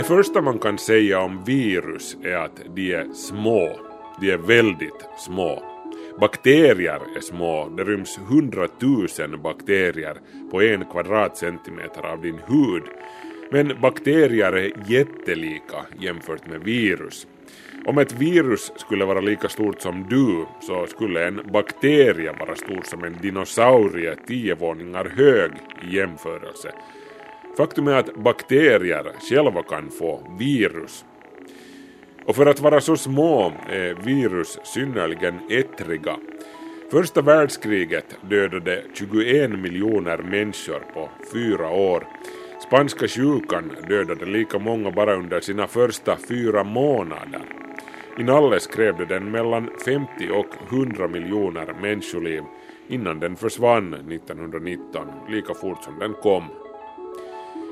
Det första man kan säga om virus är att de är små. De är väldigt små. Bakterier är små, det ryms hundratusen bakterier på en kvadratcentimeter av din hud. Men bakterier är jättelika jämfört med virus. Om ett virus skulle vara lika stort som du så skulle en bakterie vara stor som en dinosaurie tio våningar hög i jämförelse. Faktum är att bakterier själva kan få virus. Och för att vara så små är virus synnerligen ettriga. Första världskriget dödade 21 miljoner människor på fyra år. Spanska sjukan dödade lika många bara under sina första fyra månader. Inalles krävde den mellan 50 och 100 miljoner människoliv innan den försvann 1919, lika fort som den kom.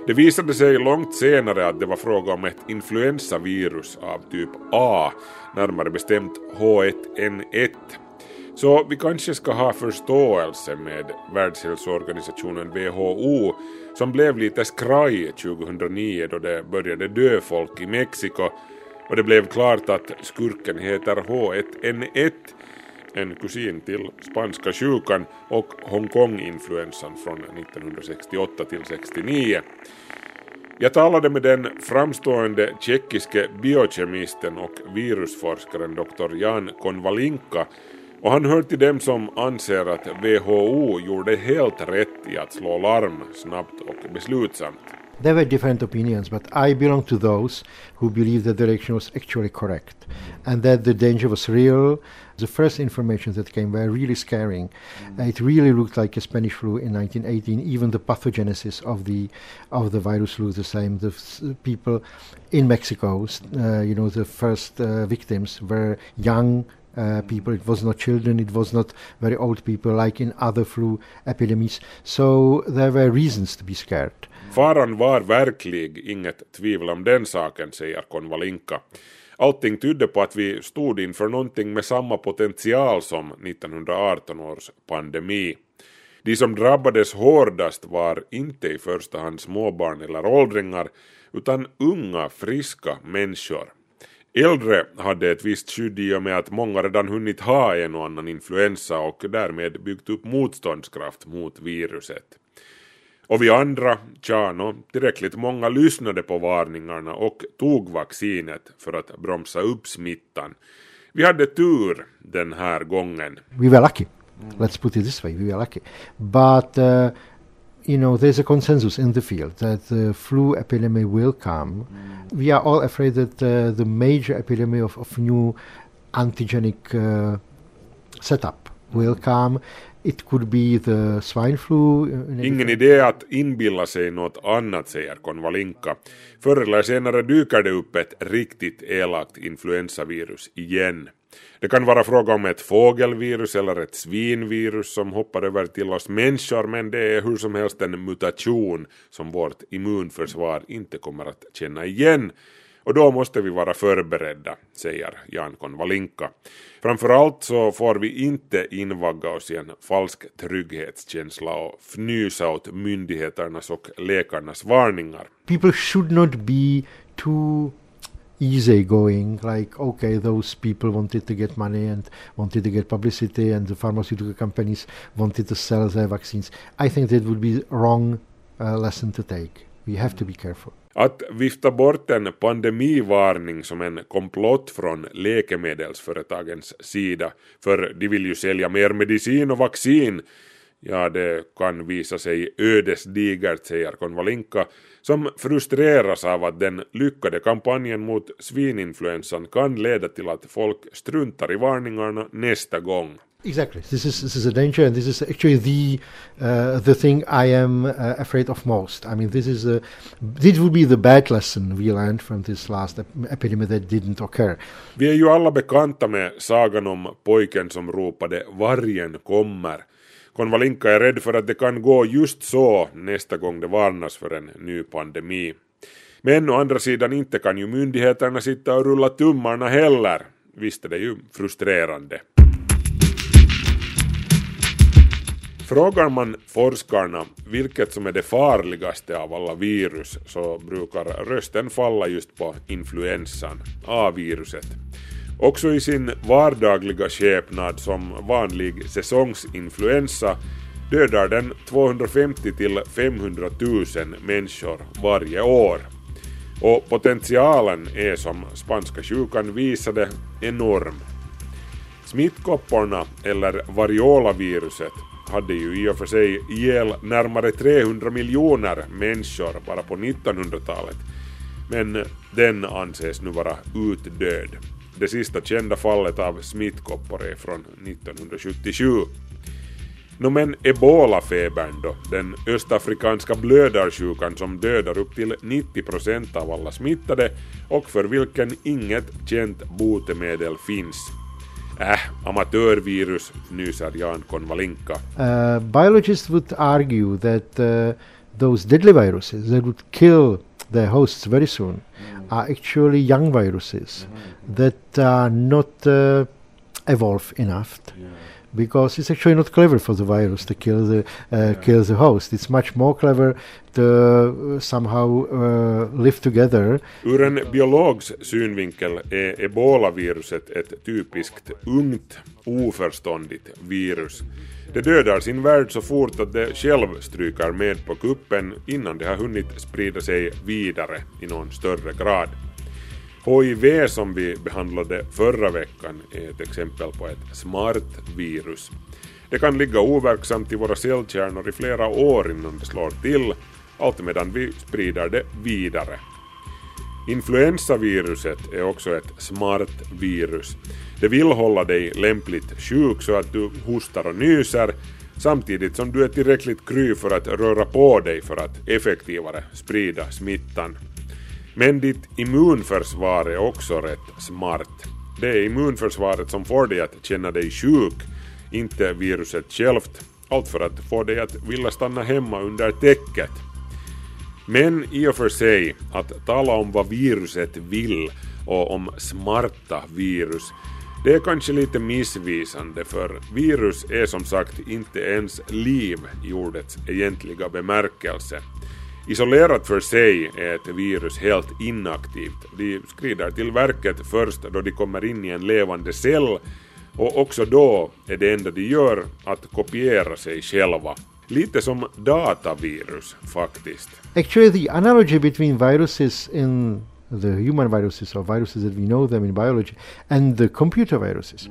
Det visade sig långt senare att det var fråga om ett influensavirus av typ A, närmare bestämt H1N1. Så vi kanske ska ha förståelse med Världshälsoorganisationen WHO som blev lite skraj 2009 då det började dö folk i Mexiko och det blev klart att skurken heter H1N1, en kusin till spanska sjukan och Hongkong-influensan från 1968 till 69. Jag talade med den framstående tjeckiske biokemisten och virusforskaren Dr. Jan Konvalinka och han hör till dem som anser att WHO gjorde helt rätt i att slå larm snabbt och beslutsamt. There were different opinions, but I belong to those who believe that the direction was actually correct and that the danger was real. The first information that came were really scaring. Uh, it really looked like a Spanish flu in 1918. Even the pathogenesis of the of the virus looked the same. The f- people in Mexico, uh, you know, the first uh, victims were young uh, people. It was not children. It was not very old people like in other flu epidemics. So there were reasons to be scared. Faran var verklig, inget tvivel om den saken, säger Konvalinka. Allting tydde på att vi stod inför någonting med samma potential som 1918 års pandemi. De som drabbades hårdast var inte i första hand småbarn eller åldringar, utan unga, friska människor. Äldre hade ett visst skydd i och med att många redan hunnit ha en och annan influensa och därmed byggt upp motståndskraft mot viruset. Och vi andra, tja no, tillräckligt många lyssnade på varningarna och tog vaccinet för att bromsa upp smittan. Vi hade tur den här gången. We were lucky. Let's put it this way: we were lucky. But uh, you know, there's a consensus in the field that the flu epidemic will come. We are all afraid that uh, the major epidemic of, of new antigenic uh, setup will come. It could be the swine flu. uh, Ingen idé att inbilla sig något annat, säger Konvalinka. Förr eller senare dyker det upp ett riktigt elakt influensavirus igen. Det kan vara fråga om ett fågelvirus eller ett svinvirus som hoppar över till oss människor men det är hur som helst en mutation som vårt immunförsvar inte kommer att känna igen och då måste vi vara förberedda, säger Jan Konvalinka. Framförallt så får vi inte invagga oss i en falsk trygghetskänsla och fnysa åt myndigheternas och läkarnas varningar. people should not be too easygoing like okay those people wanted to get money and wanted to get publicity and the pharmaceutical companies wanted to sell their vaccines i think that would be wrong uh, lesson to take we have to be careful Att vifta bort en pandemivarning som en komplott från läkemedelsföretagens sida, för de vill ju sälja mer medicin och vaccin, ja det kan visa sig ödesdigert, säger Konvalinka, som frustreras av att den lyckade kampanjen mot svininfluensan kan leda till att folk struntar i varningarna nästa gång exactly this is this is a danger and this is actually the uh, the thing i am uh, afraid of most i mean this is a this would be the bad lesson we learned from this last ep- epidemic that didn't occur Vi är ju alla bekanta med sagan om pojken som ropade vargen kommer. Konvalinka är rädd för att det kan gå just så nästa gång det varnas för en ny pandemi. Men å andra sidan inte kan ju myndigheterna sitta och rulla tummarna heller. Visst är det ju frustrerande. Frågar man forskarna vilket som är det farligaste av alla virus så brukar rösten falla just på influensan, A-viruset. Också i sin vardagliga skepnad som vanlig säsongsinfluensa dödar den 250 till 500 000 människor varje år. Och potentialen är som spanska sjukan visade enorm. Smittkopporna, eller variolaviruset, hade ju i och för sig ihjäl närmare 300 miljoner människor bara på 1900-talet. Men den anses nu vara utdöd. Det sista kända fallet av smittkoppor är från 1977. No men ebolafebern då, den östafrikanska blödarsjukan som dödar upp till 90% av alla smittade och för vilken inget känt botemedel finns. Äh, amatörvirus, nyser Jan Konvalinka. Uh, biologists would argue that uh, those deadly viruses that would kill their hosts very soon mm. are actually young viruses mm. that are not uh, evolved enough. Yeah because it's actually not clever for the virus to kill the uh, yeah. kill the host. It's much more clever to uh, somehow uh, live together. Ur en biologs synvinkel är ebolaviruset ett typiskt ungt, oförståndigt virus. Det dödar sin värld så fort att det själv stryker med på kuppen innan det har hunnit sprida sig vidare i någon större grad. HIV som vi behandlade förra veckan är ett exempel på ett smart virus. Det kan ligga overksamt i våra cellkärnor i flera år innan det slår till, allt medan vi sprider det vidare. Influensaviruset är också ett smart virus. Det vill hålla dig lämpligt sjuk så att du hostar och nyser samtidigt som du är tillräckligt kry för att röra på dig för att effektivare sprida smittan. Men ditt immunförsvar är också rätt smart. Det är immunförsvaret som får dig att känna dig sjuk, inte viruset självt. Allt för att få dig att vilja stanna hemma under täcket. Men i och för sig, att tala om vad viruset vill och om smarta virus, det är kanske lite missvisande för virus är som sagt inte ens liv i ordets egentliga bemärkelse. Isolerat för sig är ett virus helt inaktivt. De skrider till verket först då de kommer in i en levande cell och också då är det enda de gör att kopiera sig själva. Lite som datavirus faktiskt. Actually the analogy between viruses in the human viruses or viruses that we know them in biology and the computer viruses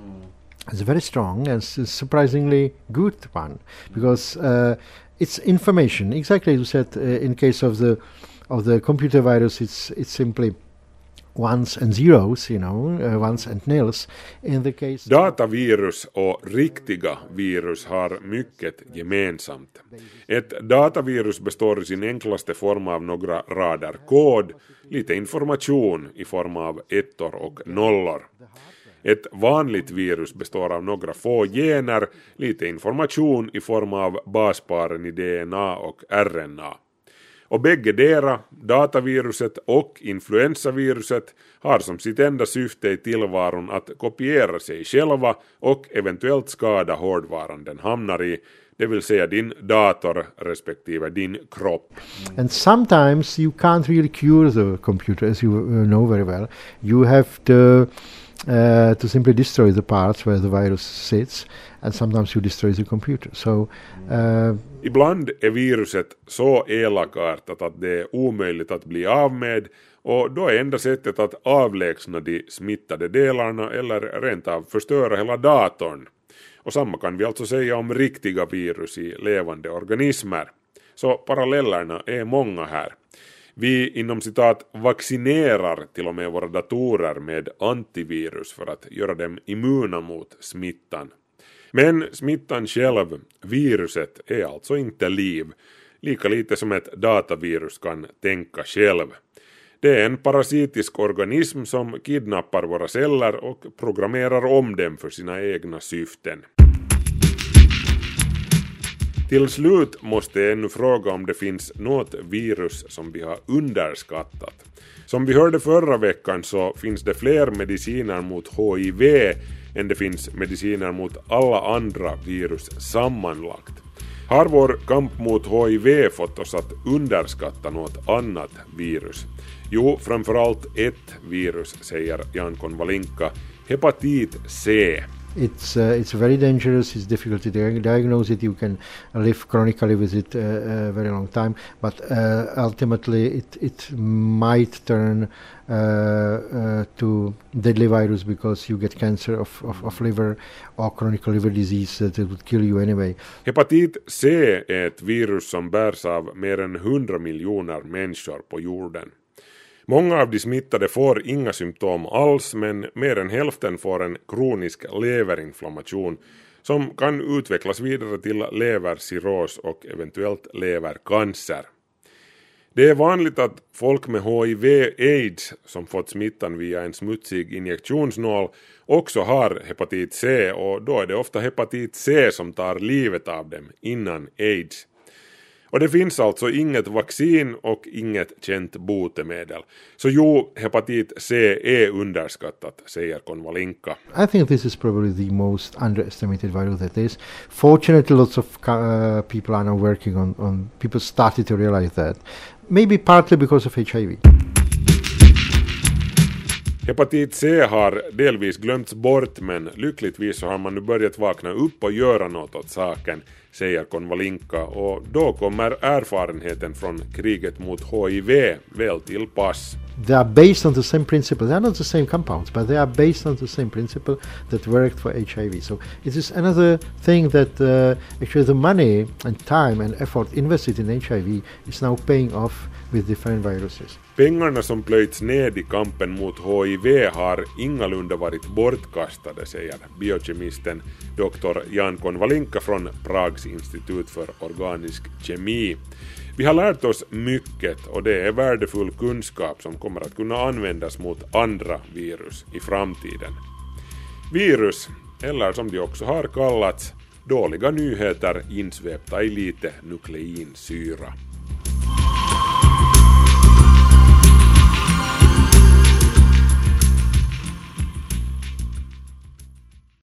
is very strong and surprisingly good one because uh, it's information. Exactly as you said. Uh, in case of the of the computer virus, it's it's simply ones and zeros, you know, uh, ones and nils. In the case Datavirus och riktiga virus har mycket gemensamt. Ett datavirus består i sin enklaste form av några rader kod, lite information i form av ettor och nollor. Ett vanligt virus består av några få gener, lite information i form av basparen i DNA och RNA. Och bägge dera, dataviruset och influensaviruset, har som sitt enda syfte i tillvaron att kopiera sig själva och eventuellt skada hårdvaran den hamnar i, det vill säga din dator respektive din kropp. And sometimes you can't really cure the computer as you uh, know very well. You have to uh, to simply destroy the parts where the virus sits and sometimes you destroy the computer. So, uh, Ibland är e viruset så elakartat att det är omöjligt att bli av med och då är enda sättet att avlägsna de smittade delarna eller rent av förstöra hela datorn. Och samma kan vi alltså säga om riktiga virus i levande organismer. Så parallellerna är många här. Vi inom citat vaccinerar till och med våra datorer med antivirus för att göra dem immuna mot smittan. Men smittan själv, viruset, är alltså inte liv, lika lite som ett datavirus kan tänka själv. Det är en parasitisk organism som kidnappar våra celler och programmerar om dem för sina egna syften. Till slut måste jag ännu fråga om det finns något virus som vi har underskattat. Som vi hörde förra veckan så finns det fler mediciner mot HIV än det finns mediciner mot alla andra virus sammanlagt. Har vår kamp mot HIV fått oss att underskatta något annat virus? Jo, framförallt ett virus, säger Jan Konvalinka, hepatit C. It's uh, it's very dangerous. It's difficult to diagnose it. You can live chronically with it a uh, uh, very long time, but ultimately it it might turn to deadly virus because you get cancer of, of, of liver or chronic liver disease that would kill you anyway. Hepatit C är ett virus som bärs av mer än 100 miljoner människor på jorden. Många av de smittade får inga symptom alls men mer än hälften får en kronisk leverinflammation som kan utvecklas vidare till levercirros och eventuellt levercancer. Det är vanligt att folk med HIV-AIDS som fått smittan via en smutsig injektionsnål också har hepatit C och då är det ofta hepatit C som tar livet av dem innan AIDS. Och det finns alltså inget vaccin och inget känt botemedel. Så jo, hepatit C är underskattat, säger Konvalinka. I think this is probably the most underestimated virus that is. Fortunately, lots of uh, people are now working on, on, people started to realize that. Maybe partly because of HIV. Hepatit C har delvis glömts bort men lyckligtvis så har man nu börjat vakna upp och göra något åt saken, säger Konvalinka och då kommer erfarenheten från kriget mot HIV väl till pass. They are based on the same principle. They are not the same compounds, but they are based on the same principle that worked for HIV. So it is another thing that uh, actually the money and time and effort invested in HIV is now paying off with different viruses. Pengarna som plöjts ned i kampen mot HIV har ingalunda varit bortkastade, säger biokemisten Dr. Jan Konvalinka från Prags institut för organisk kemi. Vi har lärt oss mycket och det är värdefull kunskap som kommer att kunna användas mot andra virus i framtiden. Virus, eller som de också har kallats, dåliga nyheter insvepta i lite nukleinsyra.